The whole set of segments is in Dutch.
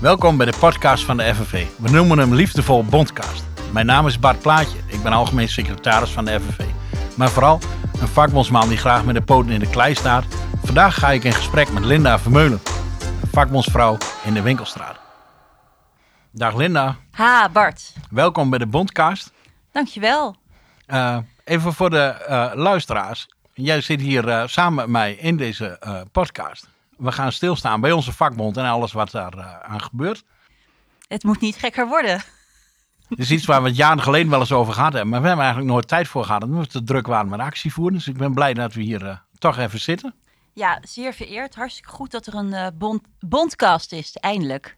Welkom bij de podcast van de FNV. We noemen hem liefdevol Bondcast. Mijn naam is Bart Plaatje. Ik ben algemeen secretaris van de FNV. Maar vooral een vakbondsman die graag met de poten in de klei staat. Vandaag ga ik in gesprek met Linda Vermeulen, een vakbondsvrouw in de Winkelstraat. Dag Linda, Ha, Bart. welkom bij de Bondcast. Dankjewel. Eh, even voor de eh, luisteraars. Jij zit hier eh, samen met mij in deze podcast. We gaan stilstaan bij onze vakbond en alles wat daar eh, aan gebeurt. Het moet niet gekker worden. Het is iets waar we het jaren geleden wel eens over gehad hebben. Maar we hebben eigenlijk nooit tijd voor gehad. Omdat we te druk waren met actievoeren. Dus ik ben blij dat we hier eh, toch even zitten. Ja, zeer vereerd. Hartstikke goed dat er een eh, bond, bondcast is, eindelijk.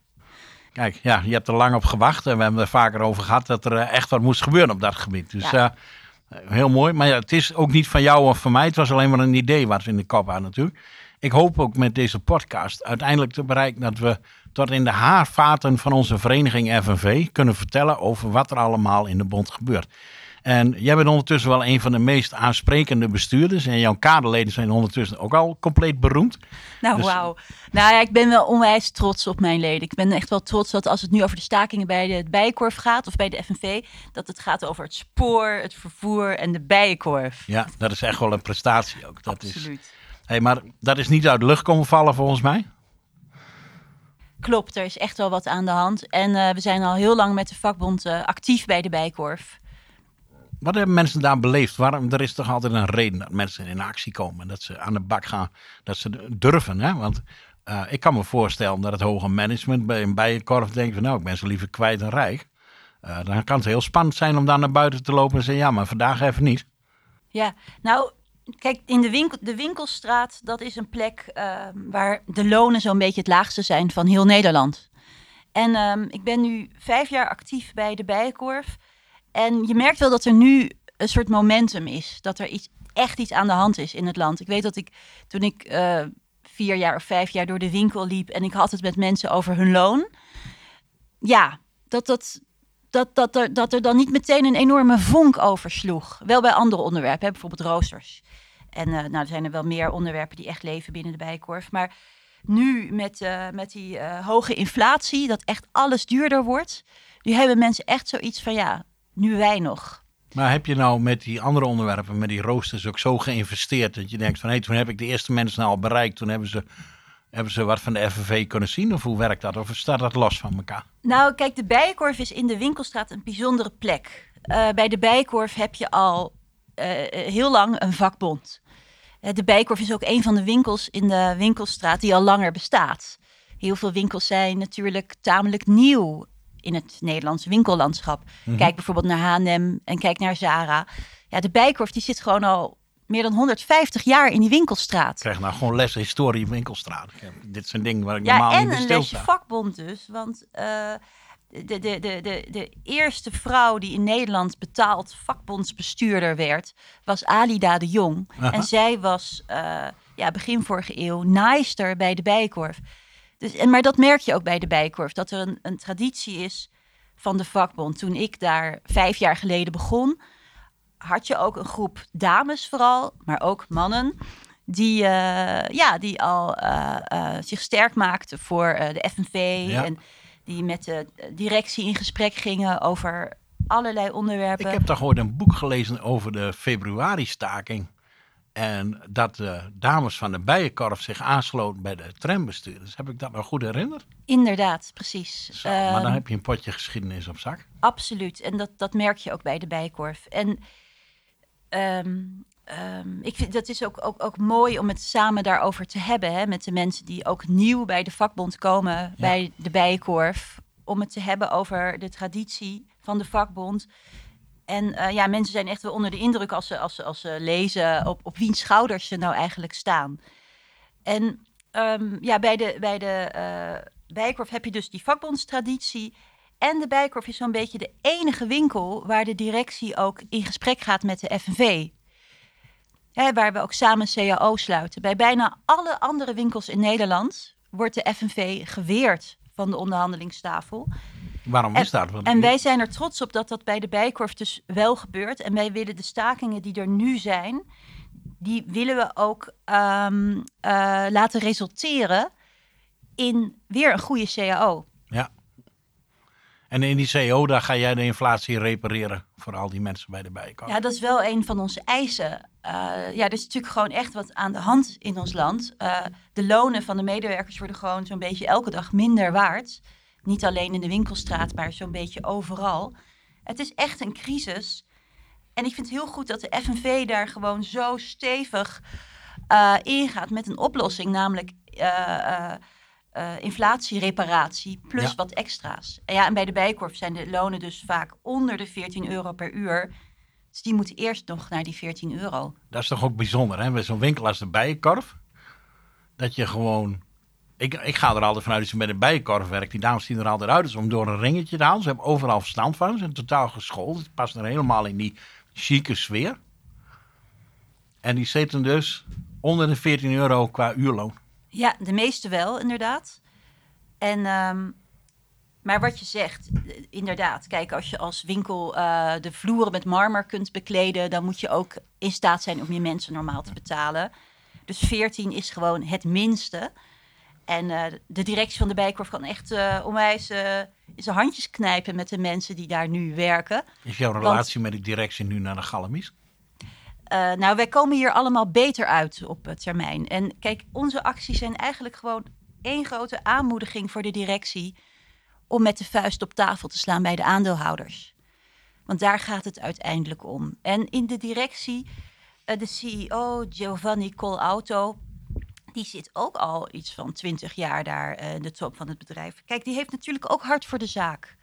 Kijk, ja, je hebt er lang op gewacht. En we hebben er vaker over gehad dat er echt wat moest gebeuren op dat gebied. Dus Ja. heel mooi. Maar ja, het is ook niet van jou of van mij. Het was alleen maar een idee wat we in de kop hadden natuurlijk. Ik hoop ook met deze podcast uiteindelijk te bereiken dat we tot in de haarvaten van onze vereniging FNV kunnen vertellen over wat er allemaal in de bond gebeurt. En jij bent ondertussen wel een van de meest aansprekende bestuurders. En jouw kaderleden zijn ondertussen ook al compleet beroemd. Nou, Dus- wauw. Nou ja, ik ben wel onwijs trots op mijn leden. Ik ben echt wel trots dat als het nu over de stakingen bij de Bijenkorf gaat, of bij de FNV, dat het gaat over het spoor, het vervoer en de Bijenkorf. Ja, dat is echt wel een prestatie ook. Dat is, Absoluut. Hey, maar dat is niet uit de lucht komen vallen volgens mij. Klopt, er is echt wel wat aan de hand. En eh, we zijn al heel lang met de vakbond eh, actief bij de Bijenkorf. Wat hebben mensen daar beleefd? Waarom, er is toch altijd een reden dat mensen in actie komen. Dat ze aan de bak gaan. Dat ze durven. Hè? Want eh, ik kan me voorstellen dat het hoge management bij een bijenkorf denkt van nou, ik ben zo liever kwijt dan rijk. Dan kan het heel spannend zijn om daar naar buiten te lopen en zeggen ja, maar vandaag even niet. Ja, nou, kijk, in de, winkel, de winkelstraat, dat is een plek ehm, waar de lonen zo'n beetje het laagste zijn van heel Nederland. En ehm, ik ben nu vijf jaar actief bij de Bijenkorf. En je merkt wel dat er nu een soort momentum is. Dat er iets, echt iets aan de hand is in het land. Ik weet dat ik toen ik eh, vier jaar of vijf jaar door de winkel liep en ik had het met mensen over hun loon. Ja, dat dat, dat, dat, er, dat er dan niet meteen een enorme vonk oversloeg. Wel bij andere onderwerpen, bijvoorbeeld roosters. En eh, nou, er zijn er wel meer onderwerpen die echt leven binnen de bijenkorf. Maar nu met, eh, met die eh, hoge inflatie, dat echt alles duurder wordt. Nu hebben mensen echt zoiets van, ja, nu wij nog. Maar heb je nou met die andere onderwerpen, met die roosters ook zo geïnvesteerd dat je denkt van hé, hey, toen heb ik de eerste mensen al bereikt. Toen hebben ze, hebben ze wat van de FNV kunnen zien of hoe werkt dat? Of staat dat los van elkaar? Nou, kijk, de Bijenkorf is in de winkelstraat een bijzondere plek. Eh, bij de Bijenkorf heb je al eh, eh, heel lang een vakbond. De Bijenkorf is ook een van de winkels in de winkelstraat die al langer bestaat. Heel veel winkels zijn natuurlijk tamelijk nieuw in het Nederlandse winkellandschap. Kijk bijvoorbeeld naar H&M en kijk naar Zara. Ja, de Bijenkorf die zit gewoon al meer dan 150 jaar in die winkelstraat. Ik krijg nou gewoon les historie winkelstraat. Ik heb- Dit zijn dingen waar ik Ja, normaal en niet bij een stil lesje sta. vakbond dus. Want eh, de, de, de, de, de eerste vrouw die in Nederland betaald vakbondsbestuurder werd, was Alida de Jong. En zij was eh, ja, begin vorige eeuw naaister bij de Bijenkorf. Dus, en, maar dat merk je ook bij de Bijenkorf, dat er een, een traditie is van de vakbond. Toen ik daar vijf jaar geleden begon, had je ook een groep dames vooral, maar ook mannen, die, eh, ja, die al eh, eh, zich sterk maakten voor de FNV Ja. en die met de directie in gesprek gingen over allerlei onderwerpen. Ik heb toch ooit een boek gelezen over de februari-staking. En dat de dames van de Bijenkorf zich aansloten bij de trambestuurders. Heb ik dat nog goed herinnerd? Inderdaad, precies. Zo, maar dan Ehm, heb je een potje geschiedenis op zak. Absoluut. En dat, dat merk je ook bij de Bijenkorf. En ehm, ehm, ik vind dat is ook, ook, ook mooi om het samen daarover te hebben. Hè, met de mensen die ook nieuw bij de vakbond komen, bij de Bijenkorf. Om het te hebben over de traditie van de vakbond. En eh, ja, mensen zijn echt wel onder de indruk als ze, als ze, als ze lezen op, op wiens schouders ze nou eigenlijk staan. En ehm, ja, bij de, bij de eh Bijenkorf heb je dus die vakbondstraditie. En de Bijenkorf is zo'n beetje de enige winkel waar de directie ook in gesprek gaat met de FNV. Hè, waar we ook samen CAO sluiten. Bij bijna alle andere winkels in Nederland wordt de FNV geweerd van de onderhandelingstafel. Waarom is dat? Want En wij zijn er trots op dat dat bij de Bijkorf dus wel gebeurt. En wij willen de stakingen die er nu zijn, die willen we ook ehm, eh, laten resulteren in weer een goede CAO. Ja. En in die CO, daar ga jij de inflatie repareren voor al die mensen bij de bijenkorf. Ja, dat is wel een van onze eisen. Uh, ja, er is natuurlijk gewoon echt wat aan de hand in ons land. Uh, de lonen van de medewerkers worden gewoon zo'n beetje elke dag minder waard. Niet alleen in de winkelstraat, maar zo'n beetje overal. Het is echt een crisis. En ik vind het heel goed dat de FNV daar gewoon zo stevig uh, ingaat met een oplossing, namelijk uh, uh, inflatiereparatie plus wat extra's. En, ja, en bij de bijkorf zijn de lonen dus vaak onder de 14 euro per uur. Dus die moeten eerst nog naar die 14 euro. Dat is toch ook bijzonder, hè? Bij zo'n winkel als de bijenkorf. Dat je gewoon... Ik, ik ga er altijd vanuit dat je met een bijenkorf werkt. Die dames zien er altijd uit dus om door een ringetje te halen. Ze hebben overal verstand van. Ze zijn totaal geschoold. Het past er helemaal in die chique sfeer. En die zitten dus onder de 14 euro qua uurloon. Ja, de meeste wel, inderdaad. En, um, maar wat je zegt, inderdaad. Kijk, als je als winkel uh, de vloeren met marmer kunt bekleden, dan moet je ook in staat zijn om je mensen normaal te betalen. Dus 14 is gewoon het minste. En uh, de directie van de Bijkorf kan echt uh, onwijs uh, zijn handjes knijpen met de mensen die daar nu werken. Is jouw relatie Want, met de directie nu naar de Galamies? Uh, nou, wij komen hier allemaal beter uit op termijn. En kijk, onze acties zijn eigenlijk gewoon één grote aanmoediging voor de directie om met de vuist op tafel te slaan bij de aandeelhouders. Want daar gaat het uiteindelijk om. En in de directie, uh, de CEO Giovanni Colauto, die zit ook al iets van twintig jaar daar in de top van het bedrijf. Kijk, die heeft natuurlijk ook hard voor de zaak.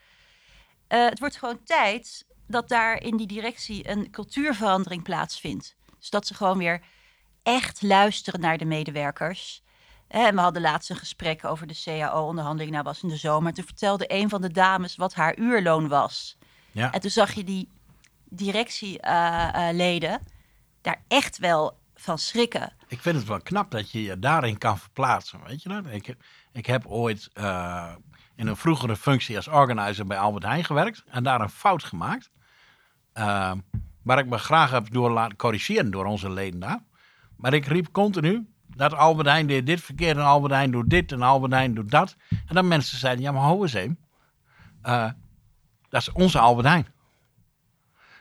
het wordt gewoon tijd dat daar in die directie een cultuurverandering plaatsvindt. Dus dat ze gewoon weer echt luisteren naar de medewerkers. En we hadden laatst een gesprek over de CAO-onderhandeling. Nou, was in de zomer. Toen vertelde een van de dames wat haar uurloon was. Ja. En toen zag je die directieleden uh, uh, daar echt wel van schrikken. Ik vind het wel knap dat je je daarin kan verplaatsen. Weet je dat? Ik, ik heb ooit uh, in een vroegere functie als organizer bij Albert Heijn gewerkt. En daar een fout gemaakt. Uh, waar ik me graag heb door laten corrigeren door onze leden daar. Maar ik riep continu dat Albert Heijn deed dit verkeerd en Albert Heijn doet dit en Albert Heijn doet dat. En dan mensen zeiden, ja maar hou eens even. Uh, dat is onze Albert Heijn.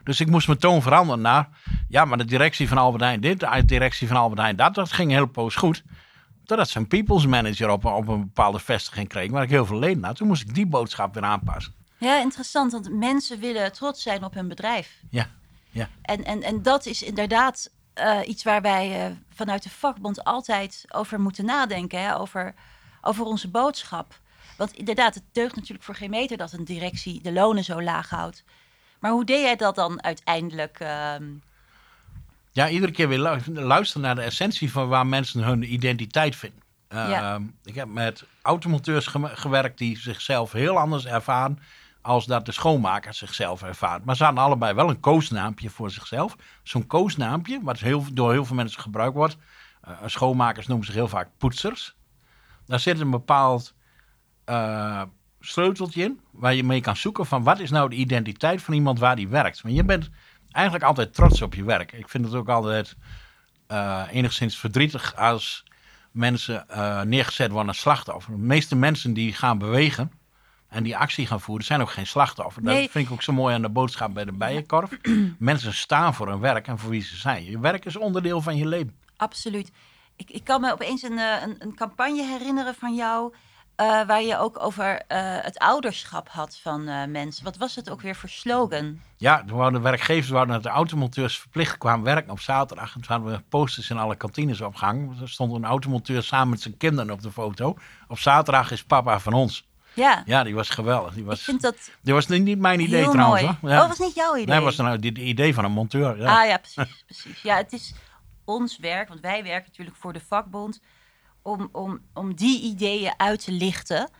Dus ik moest mijn toon veranderen naar, ja maar de directie van Albert Heijn dit, de directie van Albert Heijn dat. Dat ging heel poos goed. Totdat ze een people's manager op, op een bepaalde vestiging kreeg, waar ik heel veel leden had. Toen moest ik die boodschap weer aanpassen. Ja, interessant, want mensen willen trots zijn op hun bedrijf. Ja, ja. En, en, en dat is inderdaad uh, iets waar wij uh, vanuit de vakbond altijd over moeten nadenken. Hè? Over, over onze boodschap. Want inderdaad, het deugt natuurlijk voor geen meter dat een directie de lonen zo laag houdt. Maar hoe deed jij dat dan uiteindelijk? Uh... Ja, iedere keer weer luisteren naar de essentie van waar mensen hun identiteit vinden. Ja. Ehm, ik heb met automonteurs gewerkt die zichzelf heel anders ervaren als dat de schoonmaker zichzelf ervaart. Maar ze hadden allebei wel een koosnaampje voor zichzelf. Zo'n koosnaampje, wat heel, door heel veel mensen gebruikt wordt. Uh, schoonmakers noemen zich heel vaak poetsers. Daar zit een bepaald uh, sleuteltje in, waar je mee kan zoeken van wat is nou de identiteit van iemand waar die werkt. Want je bent eigenlijk altijd trots op je werk. Ik vind het ook altijd uh, enigszins verdrietig als mensen neergezet worden als slachtoffer. De meeste mensen die gaan bewegen en die actie gaan voeren, zijn ook geen slachtoffer. Nee. Dat vind ik ook zo mooi aan de boodschap bij de Bijenkorf. Mensen staan voor hun werk en voor wie ze zijn. Je werk is onderdeel van je leven. Absoluut. Ik, ik kan me opeens een, eh, een, een campagne herinneren van jou... Uh, waar je ook over uh, het ouderschap had van uh, mensen. Wat was het ook weer voor slogan? Ja, de werkgevers wouden dat de automonteurs verplicht kwamen werken op zaterdag. En toen hadden we posters in alle kantines opgehangen. Er stond een automonteur samen met zijn kinderen op de foto. Op zaterdag is papa van ons. Ja. ja, die was geweldig. Die was, ik vind dat die was niet mijn idee trouwens. Hoor. Ja. Oh, was niet jouw idee? Nee, was nou het idee van een monteur. Ja. Ah ja, precies, precies. Ja, het is ons werk, want wij werken natuurlijk voor de vakbond, om, om, om die ideeën uit te lichten.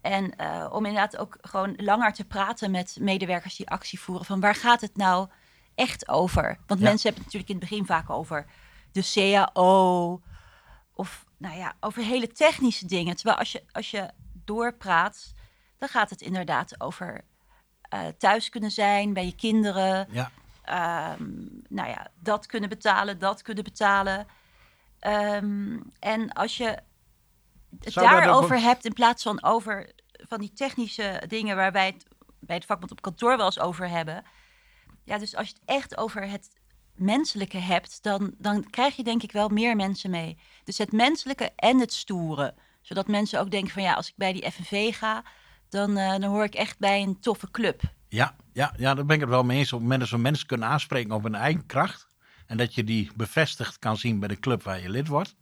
En uh, om inderdaad ook gewoon langer te praten met medewerkers die actie voeren. Van waar gaat het nou echt over? Want ja. mensen hebben het natuurlijk in het begin vaak over de CAO. Of nou ja, over hele technische dingen. Terwijl als je, als je doorpraat, dan gaat het inderdaad over uh, thuis kunnen zijn bij je kinderen. Ja. Um, nou ja, dat kunnen betalen, dat kunnen betalen. Um, en als je het Zou daarover hebt in plaats van over van die technische dingen waar wij het bij het vakbond op kantoor wel eens over hebben. Ja, dus als je het echt over het menselijke hebt, dan, dan krijg je denk ik wel meer mensen mee. Dus het menselijke en het stoere. Zodat mensen ook denken van ja, als ik bij die FNV ga, dan, uh, dan hoor ik echt bij een toffe club. Ja, ja, ja, daar ben ik het wel mee eens. Op het moment dat we mensen kunnen aanspreken op hun eigen kracht. En dat je die bevestigd kan zien bij de club waar je lid wordt.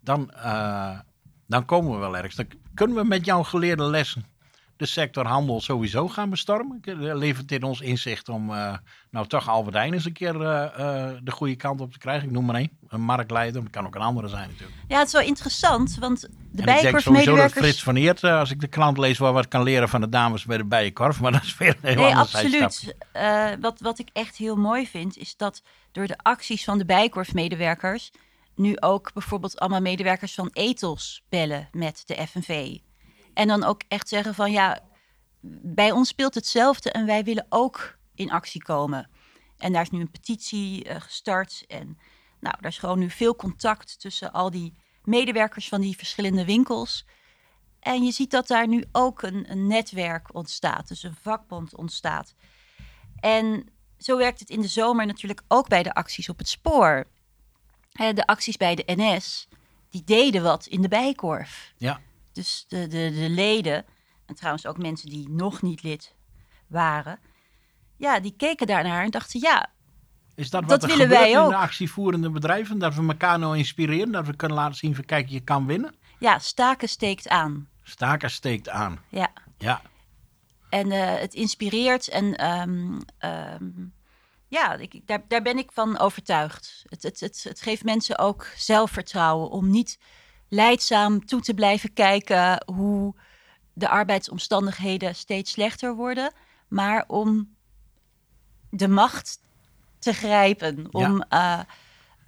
Dan, uh, dan komen we wel ergens. Dan kunnen we met jouw geleerde lessen de sector handel sowieso gaan bestormen? Levert dit ons inzicht om uh, nou toch Albert Heijn eens een keer uh, uh, de goede kant op te krijgen? Ik noem maar één, een marktleider. Dat kan ook een andere zijn natuurlijk. Ja, het is wel interessant, want de bijenkorfmedewerkers... Ik denk sowieso dat Frits van Eert, als ik de klant lees, wel wat kan leren van de dames bij de bijenkorf. Maar dat is weer een heel nee, absoluut. wat, wat ik echt heel mooi vind, is dat door de acties van de bijenkorfmedewerkers... nu ook bijvoorbeeld allemaal medewerkers van Ethos bellen met de FNV... En dan ook echt zeggen van ja, bij ons speelt hetzelfde en wij willen ook in actie komen. En daar is nu een petitie uh, gestart. En nou, daar is gewoon nu veel contact tussen al die medewerkers van die verschillende winkels. En je ziet dat daar nu ook een, een netwerk ontstaat, dus een vakbond ontstaat. En zo werkt het in de zomer natuurlijk ook bij de acties op het spoor. De acties bij de NS, die deden wat in de bijkorf. Ja. Dus de, de, de leden, en trouwens ook mensen die nog niet lid waren, ja, die keken daarnaar en dachten, ja, is dat wat dat er willen wij ook. in de actievoerende bedrijven? Dat we elkaar nou inspireren, dat we kunnen laten zien van kijk, je kan winnen? Ja, staken steekt aan. Staken steekt aan. Ja. Ja. En uh, het inspireert en um, um, ja, ik, daar, daar ben ik van overtuigd. Het, het, het, het geeft mensen ook zelfvertrouwen om niet leidzaam toe te blijven kijken hoe de arbeidsomstandigheden steeds slechter worden, maar om de macht te grijpen, om uh,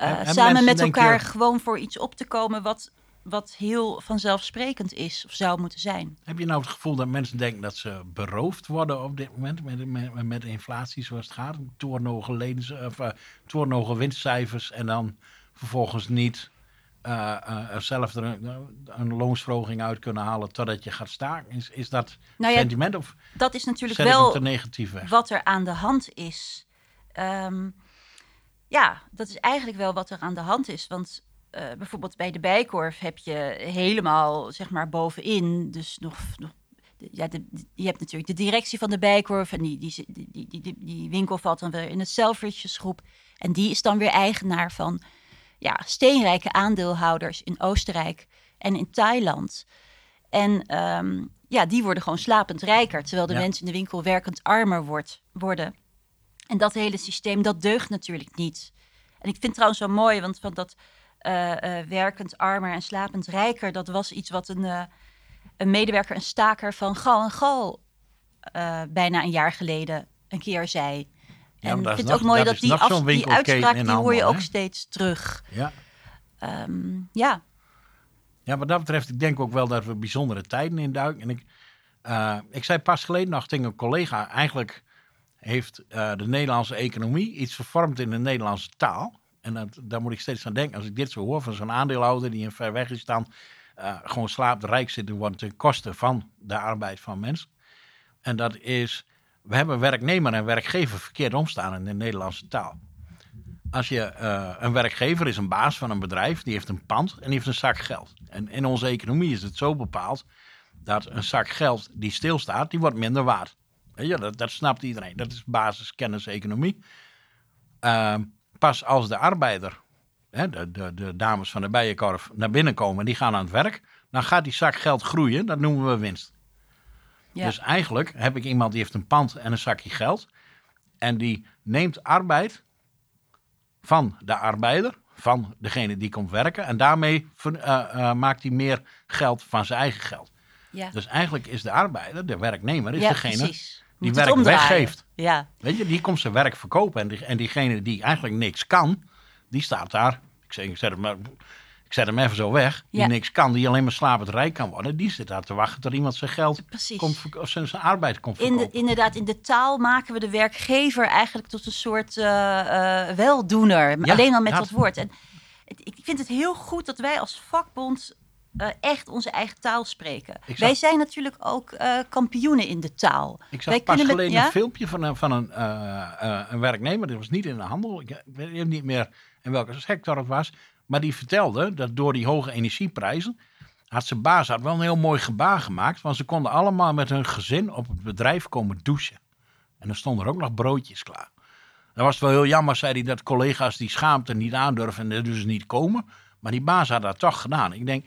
uh, samen met elkaar gewoon voor iets op te komen wat, wat heel vanzelfsprekend is of zou moeten zijn. Heb je nou het gevoel dat mensen denken dat ze beroofd worden op dit moment met, met, met inflatie zoals het gaat? Toornogen, leden, of, uh, toornogen winstcijfers en dan vervolgens niet uh, uh, zelf er een, een, loonsverhoging uit kunnen halen totdat je gaat staken? Is, is dat nou ja, sentiment of dat is natuurlijk wel negatief weg? wat er aan de hand is. Um, ja, dat is eigenlijk wel wat er aan de hand is. Want uh, bijvoorbeeld bij de bijkorf heb je helemaal zeg maar bovenin, dus nog, nog ja, de, je hebt natuurlijk de directie van de bijkorf en die, die, die, die, die, winkel valt dan weer in het Selfridges groep. En die is dan weer eigenaar van ja, steenrijke aandeelhouders in Oostenrijk en in Thailand. En um, ja, die worden gewoon slapend rijker, terwijl de mensen in de winkel werkend armer wordt, worden. En dat hele systeem, dat deugt natuurlijk niet. En ik vind trouwens zo mooi, want van dat uh, uh, werkend armer en slapend rijker, dat was iets wat een, uh, een medewerker, een staker van Gal en Gal bijna een jaar geleden een keer zei. Ja, en ik vind het ook mooi dat, die, af, die uitspraak, die hoor je ook steeds terug. Ja. Um, ja. Ja, wat dat betreft, ik denk ook wel dat we bijzondere tijden induiken. En ik, uh, ik zei pas geleden nog tegen een collega, eigenlijk heeft uh, de Nederlandse economie iets vervormd in de Nederlandse taal. En dat, daar moet ik steeds aan denken. Als ik dit zo hoor van zo'n aandeelhouder die in ver weg is staan, uh, gewoon slaaprijk zit, wordt ten koste van de arbeid van mensen. En dat is we hebben werknemer en werkgever verkeerd omstaan in de Nederlandse taal. Als je uh, een werkgever is een baas van een bedrijf, die heeft een pand en die heeft een zak geld. En in onze economie is het zo bepaald dat een zak geld die stilstaat, die wordt minder waard. Ja, dat, snapt iedereen. Dat is basiskennis economie. Uh, pas als de arbeider, hè, de, dames van de bijenkorf, naar binnen komen, die gaan aan het werk, dan gaat die zak geld groeien. Dat noemen we winst. Dus eigenlijk heb ik iemand die heeft een pand en een zakje geld. En die neemt arbeid van de arbeider, van degene die komt werken. En daarmee uh, uh, maakt hij meer geld van zijn eigen geld. Ja. Dus eigenlijk is de arbeider, de werknemer, is degene die werk weggeeft. Ja. Weet je, die komt zijn werk verkopen. En, die, en diegene die eigenlijk niks kan, die staat daar. Ik zeg, ik zeg maar ik zet hem even zo weg, die niks kan, die alleen maar slapend rijk kan worden, die zit daar te wachten tot iemand zijn geld komt, of zijn, zijn arbeid komt. In de, inderdaad, in de taal maken we de werkgever eigenlijk tot een soort uh, uh, weldoener, alleen al met dat woord. En ik vind het heel goed dat wij als vakbond eh, echt onze eigen taal spreken. Zag- Wij zijn natuurlijk ook eh, kampioenen in de taal. Ik zag Wij pas met- geleden ja? een filmpje van een, van een, eh, eh, een werknemer. Dat was niet in de handel. Ik weet niet meer in welke sector het was. Maar die vertelde dat door die hoge energieprijzen... had zijn baas had wel een heel mooi gebaar gemaakt. Want ze konden allemaal met hun gezin op het bedrijf komen douchen. En dan stonden er ook nog broodjes klaar. Dat was wel heel jammer, zei hij, dat collega's die schaamte niet aandurven en dus niet komen. Maar die baas had dat toch gedaan. Ik denk,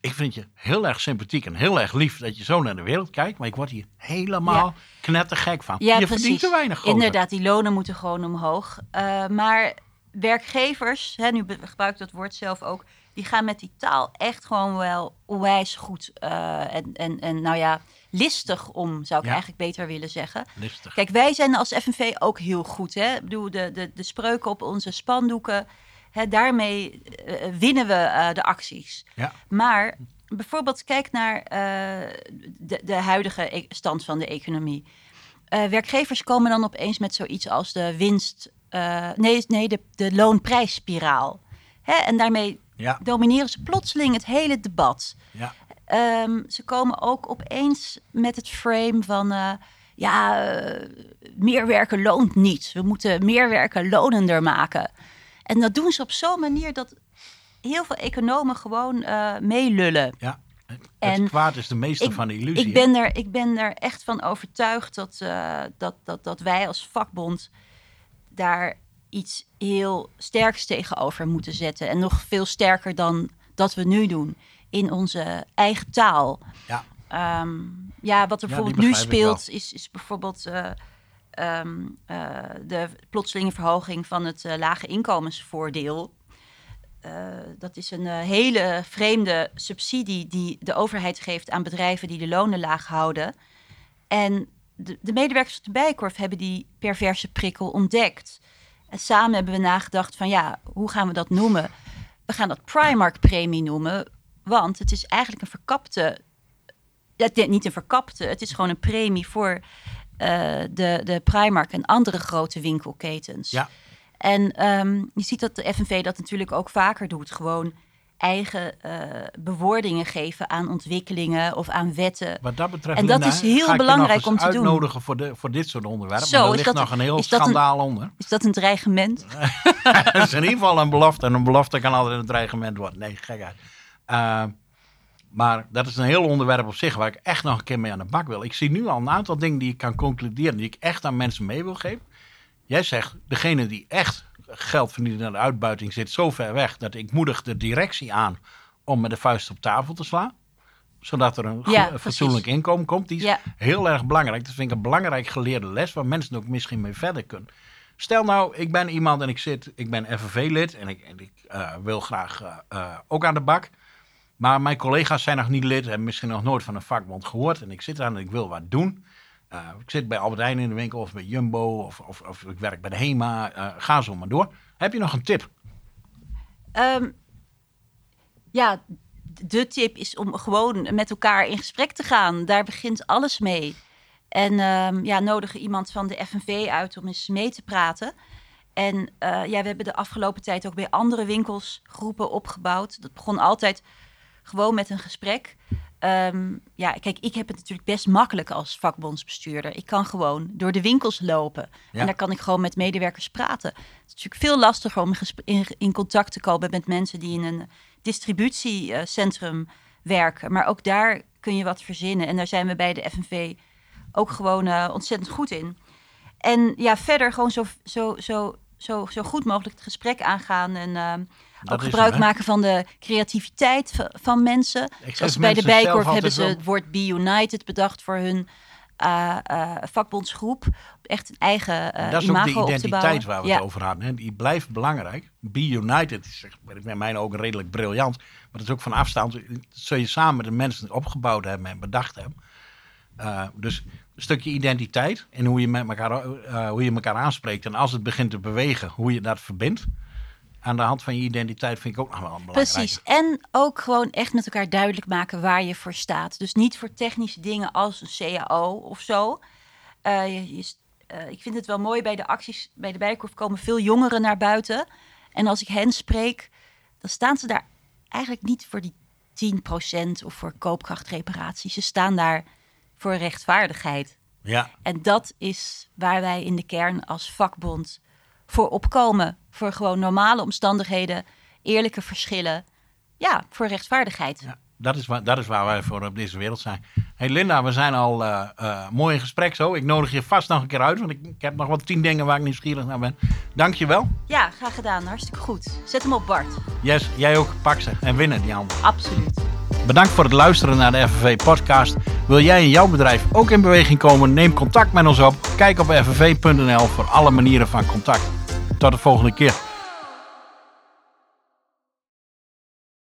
ik vind je heel erg sympathiek en heel erg lief dat je zo naar de wereld kijkt. Maar ik word hier helemaal knettergek van. Ja, je precies. verdient te weinig gozer. Inderdaad, die lonen moeten gewoon omhoog. Eh, maar werkgevers, hè, nu gebruik ik dat woord zelf ook, die gaan met die taal echt gewoon wel onwijs goed eh, en, en, en nou ja, listig om, zou ik Ja. eigenlijk beter willen zeggen. Listig. Kijk, wij zijn als FNV ook heel goed. Hè? Ik bedoel, de, de, de spreuken op onze spandoeken, hè, daarmee eh, winnen we eh, de acties. Ja. Maar bijvoorbeeld kijk naar de, de huidige e- stand van de economie. Werkgevers komen dan opeens met zoiets als de winst, eh, nee, nee de, de loonprijsspiraal. Hè? En daarmee Ja, domineren ze plotseling het hele debat. ja. Ehm, ze komen ook opeens met het frame van... eh, ja, eh, meer werken loont niet. We moeten meer werken lonender maken. En dat doen ze op zo'n manier dat heel veel economen gewoon meelullen. ja. Het En kwaad is de meester ik- van de illusie. Ik ben, er, ik ben er echt van overtuigd dat, dat, dat, dat wij als vakbond daar iets heel sterks tegenover moeten zetten. En nog veel sterker dan dat we nu doen in onze eigen taal. Ja. Ehm, ja, wat er Ja, bijvoorbeeld nu speelt, is, is bijvoorbeeld eh, ehm, eh, de plotselinge verhoging van het eh, lage inkomensvoordeel. Dat is een hele vreemde subsidie die de overheid geeft aan bedrijven die de lonen laag houden. En de, de medewerkers op de Bijkorf hebben die perverse prikkel ontdekt. En samen hebben we nagedacht van ja, hoe gaan we dat noemen? We gaan dat Primark-premie noemen, want het is eigenlijk een verkapte... Ja, nee, niet een verkapte, het is gewoon een premie voor eh, de, de Primark en andere grote winkelketens. Ja. En ehm, je ziet dat de FNV dat natuurlijk ook vaker doet. Gewoon eigen eh, bewoordingen geven aan ontwikkelingen of aan wetten. Wat dat betreft, En dat Linda, is heel belangrijk om te doen. uitnodigen voor, de, voor dit soort onderwerpen. Zo, maar er ligt dat- nog een heel dat een- schandaal onder. Is dat een dreigement? Het is in ieder geval een belofte. En een belofte kan altijd een dreigement worden. Nee, gekheid. Eh, maar dat is een heel onderwerp op zich waar ik echt nog een keer mee aan de bak wil. Ik zie nu al een aantal dingen die ik kan concluderen, die ik echt aan mensen mee wil geven. Jij zegt, degene die echt geld verdient aan de uitbuiting zit zo ver weg dat ik moedig de directie aan om met de vuist op tafel te slaan. Zodat er een Ja, fatsoenlijk inkomen komt. Die is Ja. heel erg belangrijk. Dat vind ik een belangrijk geleerde les waar mensen ook misschien mee verder kunnen. Stel nou, ik ben iemand en ik zit, ik ben FNV-lid en ik, en ik eh, wil graag eh, eh, ook aan de bak. Maar mijn collega's zijn nog niet lid, hebben misschien nog nooit van een vakbond gehoord. En ik zit aan en ik wil wat doen. Eh, ik zit bij Albert Heijn in de winkel of bij Jumbo of, of, of ik werk bij de HEMA. Eh, ga zo maar door. Heb je nog een tip? Ehm, ja, de tip is om gewoon met elkaar in gesprek te gaan. Daar begint alles mee. En ehm, ja, nodig iemand van de FNV uit om eens mee te praten. En eh, ja, we hebben de afgelopen tijd ook bij andere winkels groepen opgebouwd. Dat begon altijd gewoon met een gesprek. Ehm, ja, kijk, ik heb het natuurlijk best makkelijk als vakbondsbestuurder. Ik kan gewoon door de winkels lopen. Ja. En daar kan ik gewoon met medewerkers praten. Het is natuurlijk veel lastiger om in, contact te komen met mensen die in een distributiecentrum werken. Maar ook daar kun je wat verzinnen. En daar zijn we bij de FNV ook gewoon eh, ontzettend goed in. En ja, verder gewoon zo, zo, zo, zo, zo goed mogelijk het gesprek aangaan. En ehm, Dat ook gebruik hem, maken van de creativiteit van mensen. Zoals bij de Bijkorf hebben ze het woord Be United bedacht voor hun eh, eh, vakbondsgroep. Echt een eigen eh dat is ook de identiteit waar we ja. het over hadden. Hè. Die blijft belangrijk. Be United is in mijn ogen redelijk briljant. Maar dat is ook van afstand. Dat zul je samen met de mensen opgebouwd hebben en bedacht hebben. Dus een stukje identiteit en hoe je, met elkaar, hoe je elkaar aanspreekt. En als het begint te bewegen, hoe je dat verbindt. Aan de hand van je identiteit vind ik ook nog wel belangrijk. Precies. En ook gewoon echt met elkaar duidelijk maken waar je voor staat. Dus niet voor technische dingen als een CAO of zo. Eh, je, je- eh, ik vind het wel mooi bij de acties bij de Bijkorf komen veel jongeren naar buiten. En als ik hen spreek, dan staan ze daar eigenlijk niet voor die 10% of voor koopkrachtreparatie. Ze staan daar voor rechtvaardigheid. Ja, En dat is waar wij in de kern als vakbond voor opkomen. Voor gewoon normale omstandigheden, eerlijke verschillen. Ja, voor rechtvaardigheid. ja. Dat, is waar, dat is waar wij voor op deze wereld zijn. hey Linda, we zijn al eh, eh, mooi in gesprek zo. Ik nodig je vast nog een keer uit, want ik, ik heb nog wel tien dingen waar ik nieuwsgierig naar ben. Dank je wel. Ja, graag gedaan. Hartstikke goed. Zet hem op Bart. Yes, jij ook. Pak ze en winnen die handen. Absoluut. Bedankt voor het luisteren naar de FNV podcast. Wil jij in jouw bedrijf ook in beweging komen? Neem contact met ons op. Kijk op fnv.nl voor alle manieren van contact. Tot de volgende keer.